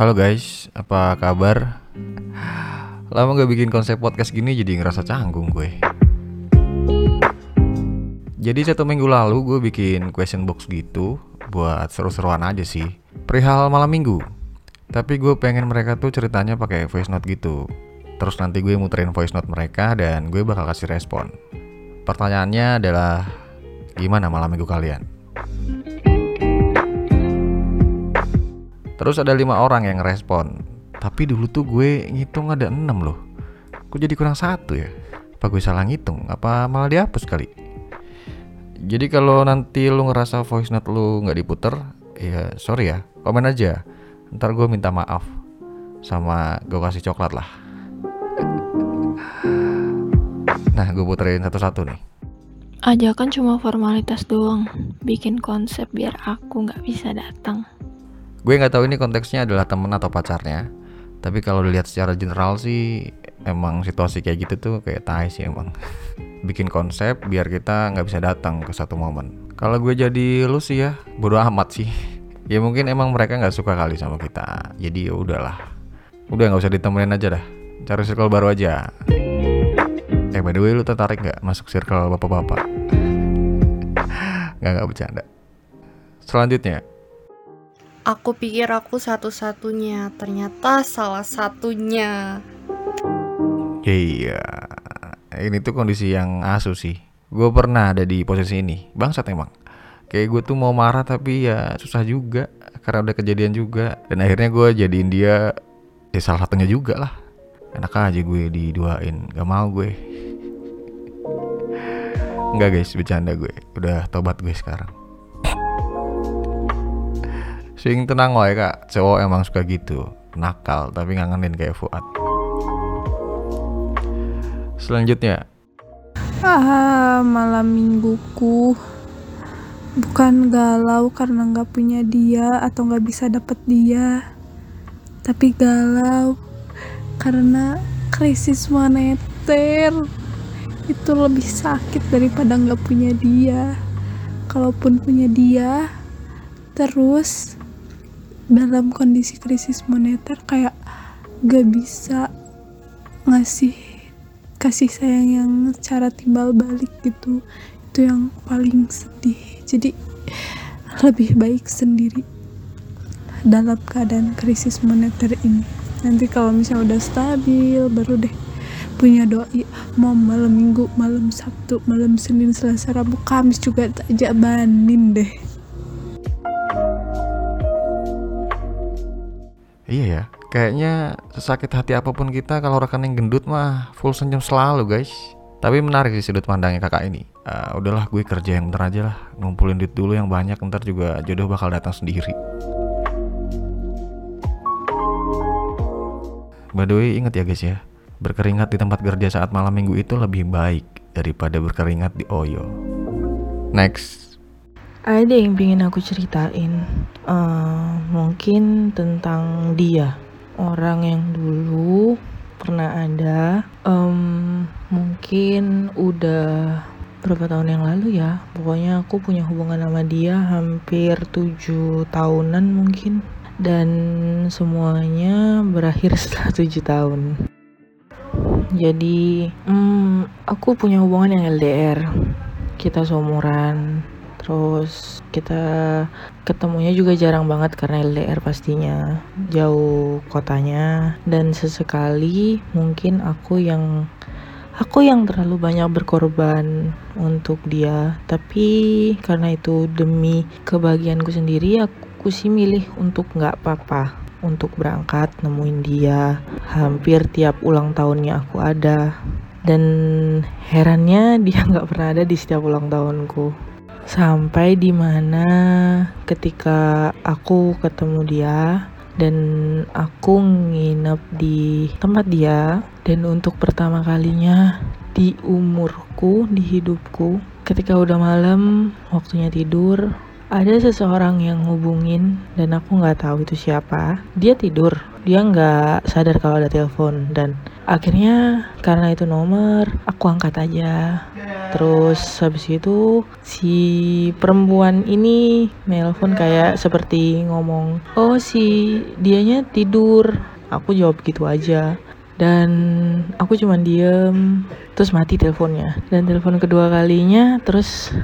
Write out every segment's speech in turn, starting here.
Halo guys, apa kabar? Lama gak bikin konsep podcast gini jadi ngerasa canggung gue. Jadi satu minggu lalu gue bikin question box gitu buat seru-seruan aja sih. Perihal malam minggu. Tapi gue pengen mereka tuh ceritanya pakai voice note gitu. Terus nanti gue muterin voice note mereka dan gue bakal kasih respon. Pertanyaannya adalah gimana malam minggu kalian? Terus ada lima orang yang respon. Tapi dulu tuh gue ngitung ada enam loh. Kok jadi kurang satu ya? Apa gue salah ngitung? Apa malah dihapus kali? Jadi kalau nanti lu ngerasa voice note lu nggak diputer, ya sorry ya, komen aja. Ntar gue minta maaf. Sama gue kasih coklat lah. Nah, gue puterin satu-satu nih. Ajakan cuma formalitas doang, bikin konsep biar aku nggak bisa datang. Gue nggak tahu ini konteksnya adalah temen atau pacarnya. Tapi kalau dilihat secara general sih emang situasi kayak gitu tuh kayak tai sih emang. Bikin konsep biar kita nggak bisa datang ke satu momen. Kalau gue jadi lu sih ya bodo amat sih. Ya mungkin emang mereka nggak suka kali sama kita. Jadi ya udahlah. Udah nggak usah ditemenin aja dah. Cari circle baru aja. Eh by the way lu tertarik nggak masuk circle bapak-bapak? Nggak nggak bercanda. Selanjutnya Aku pikir aku satu-satunya, ternyata salah satunya. Iya, ini tuh kondisi yang asu sih. Gue pernah ada di posisi ini, bangsat emang. Kayak gue tuh mau marah tapi ya susah juga karena udah kejadian juga. Dan akhirnya gue jadiin dia ya salah satunya juga lah. Enak aja gue diduain, gak mau gue. Enggak guys, bercanda gue. Udah tobat gue sekarang. Sing tenang wae kak, cowok emang suka gitu. Nakal tapi ngangenin kayak Fuad. Selanjutnya. Ah, malam mingguku. Bukan galau karena nggak punya dia atau nggak bisa dapet dia, tapi galau karena krisis moneter. Itu lebih sakit daripada nggak punya dia. Kalaupun punya dia, terus dalam kondisi krisis moneter kayak gak bisa ngasih kasih sayang yang secara timbal balik gitu. Itu yang paling sedih. Jadi lebih baik sendiri dalam keadaan krisis moneter ini. Nanti kalau misalnya udah stabil baru deh punya doi. Mau malam minggu malam sabtu malam senin selasa rabu kamis juga tak jabanin deh Iya ya, kayaknya sesakit hati apa pun kita kalau rekening gendut mah full senyum selalu guys. Tapi menarik sih sudut pandangnya kakak ini. Uh, udahlah gue kerja yang bener aja lah, ngumpulin duit dulu yang banyak ntar juga jodoh bakal datang sendiri. By the way, ingat ya guys ya, berkeringat di tempat kerja saat malam minggu itu lebih baik daripada berkeringat di Oyo. Next. Ada yang ingin aku ceritain, uh, mungkin tentang dia, orang yang dulu pernah ada, um, mungkin udah berapa tahun yang lalu ya, pokoknya aku punya hubungan sama dia hampir tujuh tahunan mungkin, dan semuanya berakhir setelah tujuh tahun. Jadi, um, aku punya hubungan yang LDR, kita seumuran terus kita ketemunya juga jarang banget karena LDR pastinya jauh kotanya. Dan sesekali mungkin aku yang aku yang terlalu banyak berkorban untuk dia. Tapi karena itu demi kebahagiaanku sendiri aku sih milih untuk nggak apa-apa untuk berangkat nemuin dia. Hampir tiap ulang tahunnya aku ada. Dan herannya dia nggak pernah ada di setiap ulang tahunku sampai di mana ketika aku ketemu dia dan aku nginep di tempat dia dan untuk pertama kalinya di umurku di hidupku ketika udah malam waktunya tidur ada seseorang yang hubungin dan aku nggak tahu itu siapa. Dia tidur. Dia nggak sadar kalau ada telepon dan akhirnya karena itu nomor aku angkat aja terus habis itu si perempuan ini nelpon kayak seperti ngomong oh si dianya tidur. Aku jawab gitu aja. Dan aku cuman diem terus mati teleponnya. Dan telepon kedua kalinya terus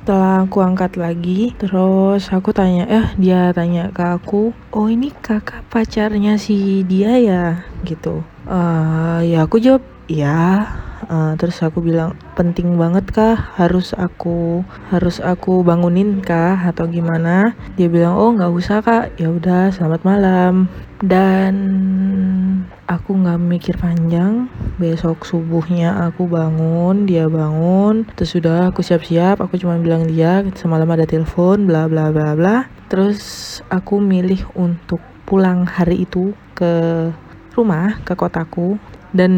setelah aku angkat lagi terus aku tanya eh dia tanya ke aku oh ini kakak pacarnya si dia ya gitu. Uh, ya aku jawab ya uh, terus aku bilang penting banget kah? Harus aku harus aku bangunin kah? Atau gimana? Dia bilang oh nggak usah kak. Ya udah selamat malam. Dan aku nggak mikir panjang. Besok subuhnya aku bangun dia bangun. Terus sudah aku siap-siap. Aku cuma bilang dia semalam ada telepon bla bla bla bla. Terus aku milih untuk pulang hari itu ke rumah ke kotaku dan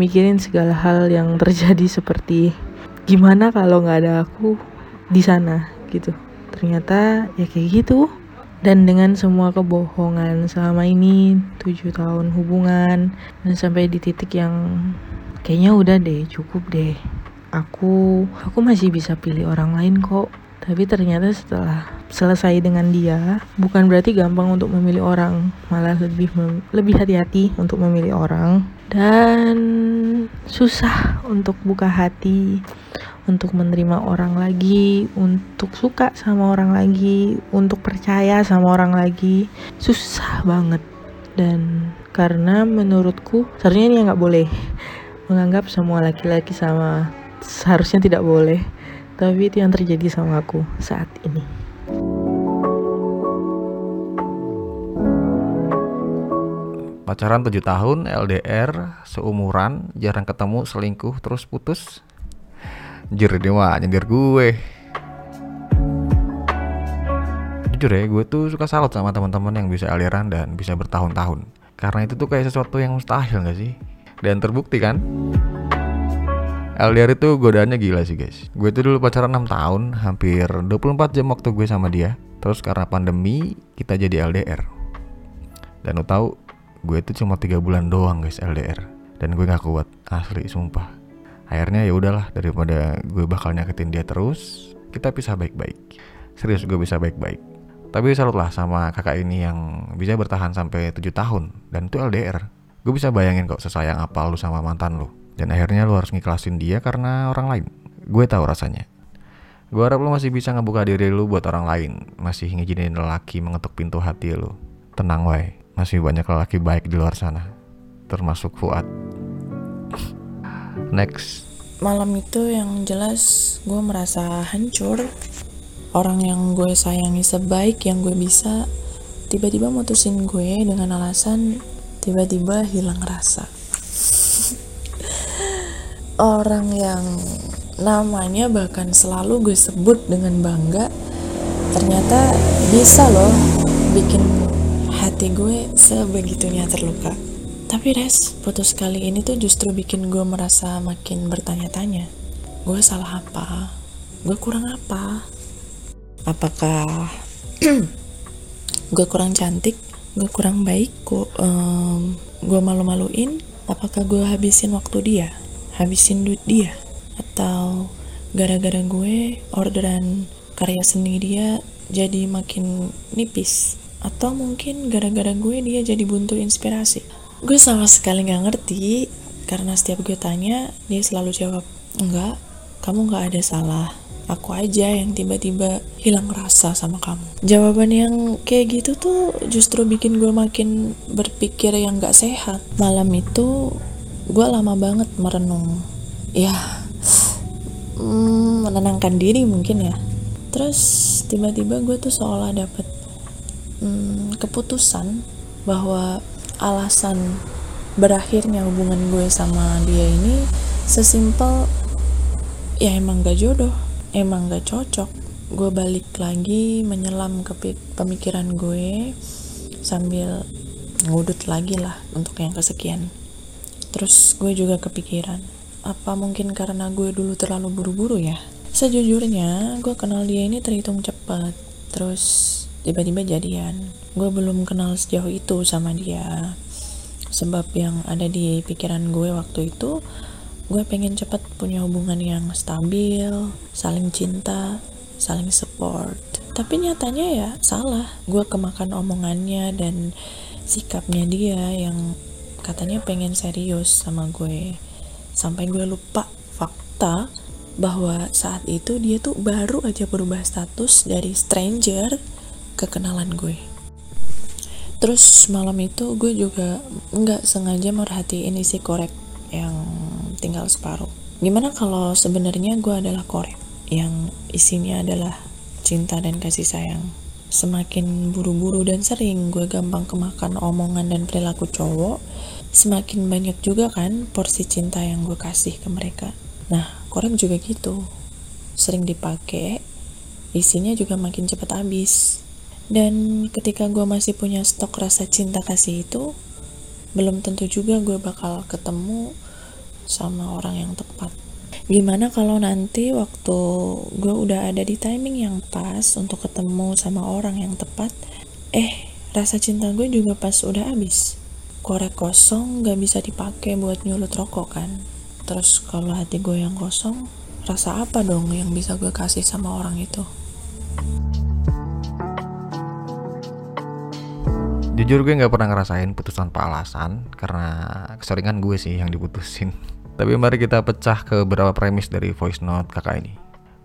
mikirin segala hal yang terjadi seperti gimana kalau nggak ada aku di sana? Gitu. Ternyata ya kayak gitu. Dan dengan semua kebohongan selama ini tujuh tahun hubungan dan sampai di titik yang kayaknya udah deh cukup deh. Aku aku masih bisa pilih orang lain kok. Tapi ternyata setelah selesai dengan dia bukan berarti gampang untuk memilih orang malah lebih lebih hati-hati untuk memilih orang dan susah untuk buka hati untuk menerima orang lagi, untuk suka sama orang lagi, untuk percaya sama orang lagi, susah banget. Dan karena menurutku seharusnya ini nggak boleh menganggap semua laki-laki sama seharusnya tidak boleh. Tapi itu yang terjadi sama aku saat ini. Pacaran 7 tahun, LDR, seumuran, jarang ketemu, selingkuh, terus putus. Anjir dia mah nyindir gue. Jujur ya gue tuh suka salut sama teman-teman yang bisa aliran dan bisa bertahun-tahun. Karena itu tuh kayak sesuatu yang mustahil gak sih? Dan terbukti kan? LDR itu godaannya gila sih guys. Gue tuh dulu pacaran 6 tahun Hampir 24 jam waktu gue sama dia. Terus karena pandemi kita jadi LDR Dan lo tau gue tuh cuma 3 bulan doang guys LDR Dan gue gak kuat asli sumpah. Akhirnya ya udahlah daripada gue bakal nyakitin dia terus kita pisah baik-baik. Serius gue bisa baik-baik. Tapi salut lah sama kakak ini yang bisa bertahan sampai 7 tahun dan itu LDR gue bisa bayangin kok sesayang apa lu sama mantan lu. Dan akhirnya lu harus ngiklasin dia karena orang lain. Gue tahu rasanya. Gue harap lu masih bisa ngebuka diri lu buat orang lain. Masih ngizinin lelaki mengetuk pintu hati lu. Tenang wai masih banyak lelaki baik di luar sana termasuk Fuad. Next. Malam itu yang jelas gue merasa hancur. Orang yang gue sayangi sebaik yang gue bisa tiba-tiba mutusin gue dengan alasan tiba-tiba hilang rasa. Orang yang namanya bahkan selalu gue sebut dengan bangga ternyata bisa loh bikin hati gue sebegitunya terluka tapi Res, putus kali ini tuh justru bikin gue merasa makin bertanya-tanya. Gue salah apa? Gue kurang apa? Apakah gue kurang cantik? Gue kurang baik? Gue, um, gue malu-maluin? Apakah gue habisin waktu dia? Habisin duit dia? Atau gara-gara gue orderan karya seni dia jadi makin nipis? Atau mungkin gara-gara gue dia jadi buntu inspirasi? gue sama sekali nggak ngerti karena setiap gue tanya dia selalu jawab enggak kamu nggak ada salah. Aku aja yang tiba-tiba hilang rasa sama kamu. Jawaban yang kayak gitu tuh justru bikin gue makin berpikir yang gak sehat. Malam itu gue lama banget merenung. Ya hmm, menenangkan diri mungkin ya. Terus tiba-tiba gue tuh seolah dapet hmm, keputusan bahwa alasan berakhirnya hubungan gue sama dia ini sesimpel ya emang gak jodoh emang gak cocok. Gue balik lagi menyelam ke pemikiran gue sambil ngudut lagi lah untuk yang kesekian. Terus gue juga kepikiran apa mungkin karena gue dulu terlalu buru-buru ya? Sejujurnya gue kenal dia ini terhitung cepat. Terus tiba-tiba jadian. Gue belum kenal sejauh itu sama dia. Sebab yang ada di pikiran gue waktu itu gue pengen cepet punya hubungan yang stabil saling cinta saling support. Tapi nyatanya ya salah. Gue kemakan omongannya dan sikapnya dia yang katanya pengen serius sama gue. Sampai gue lupa fakta bahwa saat itu dia tuh baru aja berubah status dari stranger ke kenalan gue. Terus malam itu gue juga nggak sengaja merhatiin isi korek yang tinggal separuh. Gimana kalau sebenarnya gue adalah korek yang isinya adalah cinta dan kasih sayang. Semakin buru-buru dan sering gue gampang kemakan omongan dan perilaku cowok semakin banyak juga kan porsi cinta yang gue kasih ke mereka. Nah korek juga gitu. Sering dipakai isinya juga makin cepat habis dan ketika gue masih punya stok rasa cinta kasih itu, belum tentu juga gue bakal ketemu sama orang yang tepat. Gimana kalau nanti waktu gue udah ada di timing yang pas untuk ketemu sama orang yang tepat, eh rasa cinta gue juga pas udah habis. Korek kosong gak bisa dipakai buat nyulut rokok kan. Terus kalau hati gue yang kosong, rasa apa dong yang bisa gue kasih sama orang itu? Jujur gue nggak pernah ngerasain putusan tanpa alasan karena keseringan gue sih yang diputusin. Tapi mari kita pecah ke beberapa premis dari voice note kakak ini.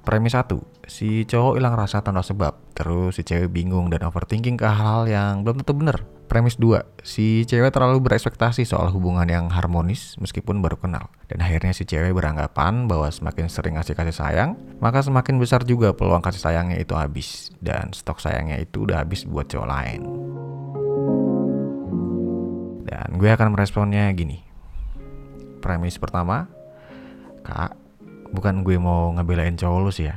Premis 1, si cowok hilang rasa tanpa sebab, terus si cewek bingung dan overthinking ke hal-hal yang belum tentu bener. Premis 2, si cewek terlalu berekspektasi soal hubungan yang harmonis meskipun baru kenal. Dan akhirnya si cewek beranggapan bahwa semakin sering ngasih kasih sayang, maka semakin besar juga peluang kasih sayangnya itu habis. Dan stok sayangnya itu udah habis buat cowok lain. Dan gue akan meresponnya gini. Premis pertama, Kak, bukan gue mau ngebelain cowok lu sih ya.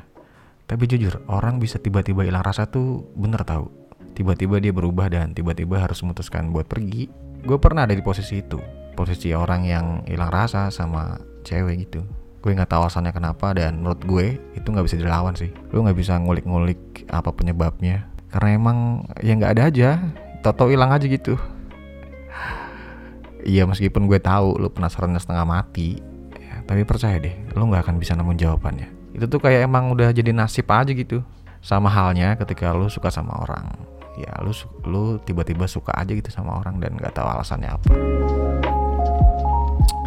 Tapi jujur, orang bisa tiba-tiba hilang rasa tuh bener tau. Tiba-tiba dia berubah dan tiba-tiba harus memutuskan buat pergi. Gue pernah ada di posisi itu. Posisi orang yang hilang rasa sama cewek gitu. Gue nggak tahu alasannya kenapa dan menurut gue itu nggak bisa dilawan sih. Lu nggak bisa ngulik-ngulik apa penyebabnya. Karena emang ya nggak ada aja. Toto hilang aja gitu. Iya meskipun gue tahu lu penasaran setengah mati, ya, tapi percaya deh, lu nggak akan bisa nemuin jawabannya. Itu tuh kayak emang udah jadi nasib aja gitu. Sama halnya ketika lu suka sama orang, ya lu lu tiba-tiba suka aja gitu sama orang dan nggak tahu alasannya apa.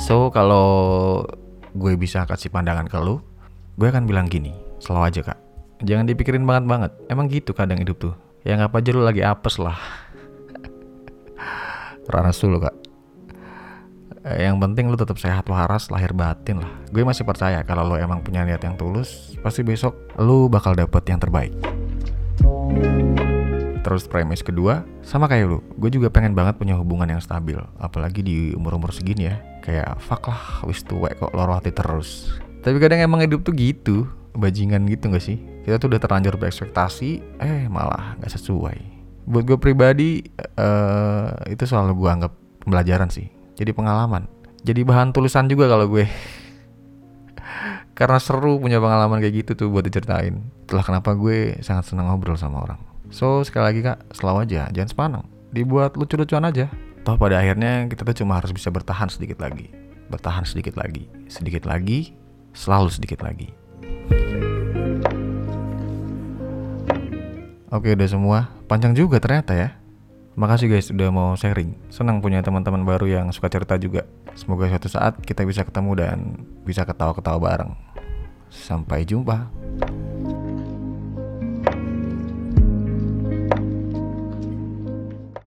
So kalau gue bisa kasih pandangan ke lu, gue akan bilang gini, selalu aja kak, jangan dipikirin banget banget. Emang gitu kadang hidup tuh. Ya nggak apa aja lu lagi apes lah. Ranas dulu kak eh, yang penting lu tetap sehat waras lahir batin lah. Gue masih percaya kalau lo emang punya niat yang tulus pasti besok lu bakal dapet yang terbaik. Terus premis kedua sama kayak lu. Gue juga pengen banget punya hubungan yang stabil apalagi di umur-umur segini ya. Kayak fuck lah wis tua kok loro hati terus. Tapi kadang emang hidup tuh gitu bajingan gitu gak sih? Kita tuh udah terlanjur berekspektasi eh malah gak sesuai. Buat gue pribadi uh, itu selalu gue anggap pembelajaran sih jadi pengalaman. Jadi bahan tulisan juga kalau gue. Karena seru punya pengalaman kayak gitu tuh buat diceritain. Itulah kenapa gue sangat senang ngobrol sama orang. So sekali lagi kak selalu aja jangan sepanang dibuat lucu-lucuan aja. Toh pada akhirnya kita tuh cuma harus bisa bertahan sedikit lagi. Bertahan sedikit lagi. Sedikit lagi selalu sedikit lagi. Oke udah semua. Panjang juga ternyata ya Makasih guys udah mau sharing. Senang punya teman-teman baru yang suka cerita juga. Semoga suatu saat kita bisa ketemu dan bisa ketawa-ketawa bareng. Sampai jumpa.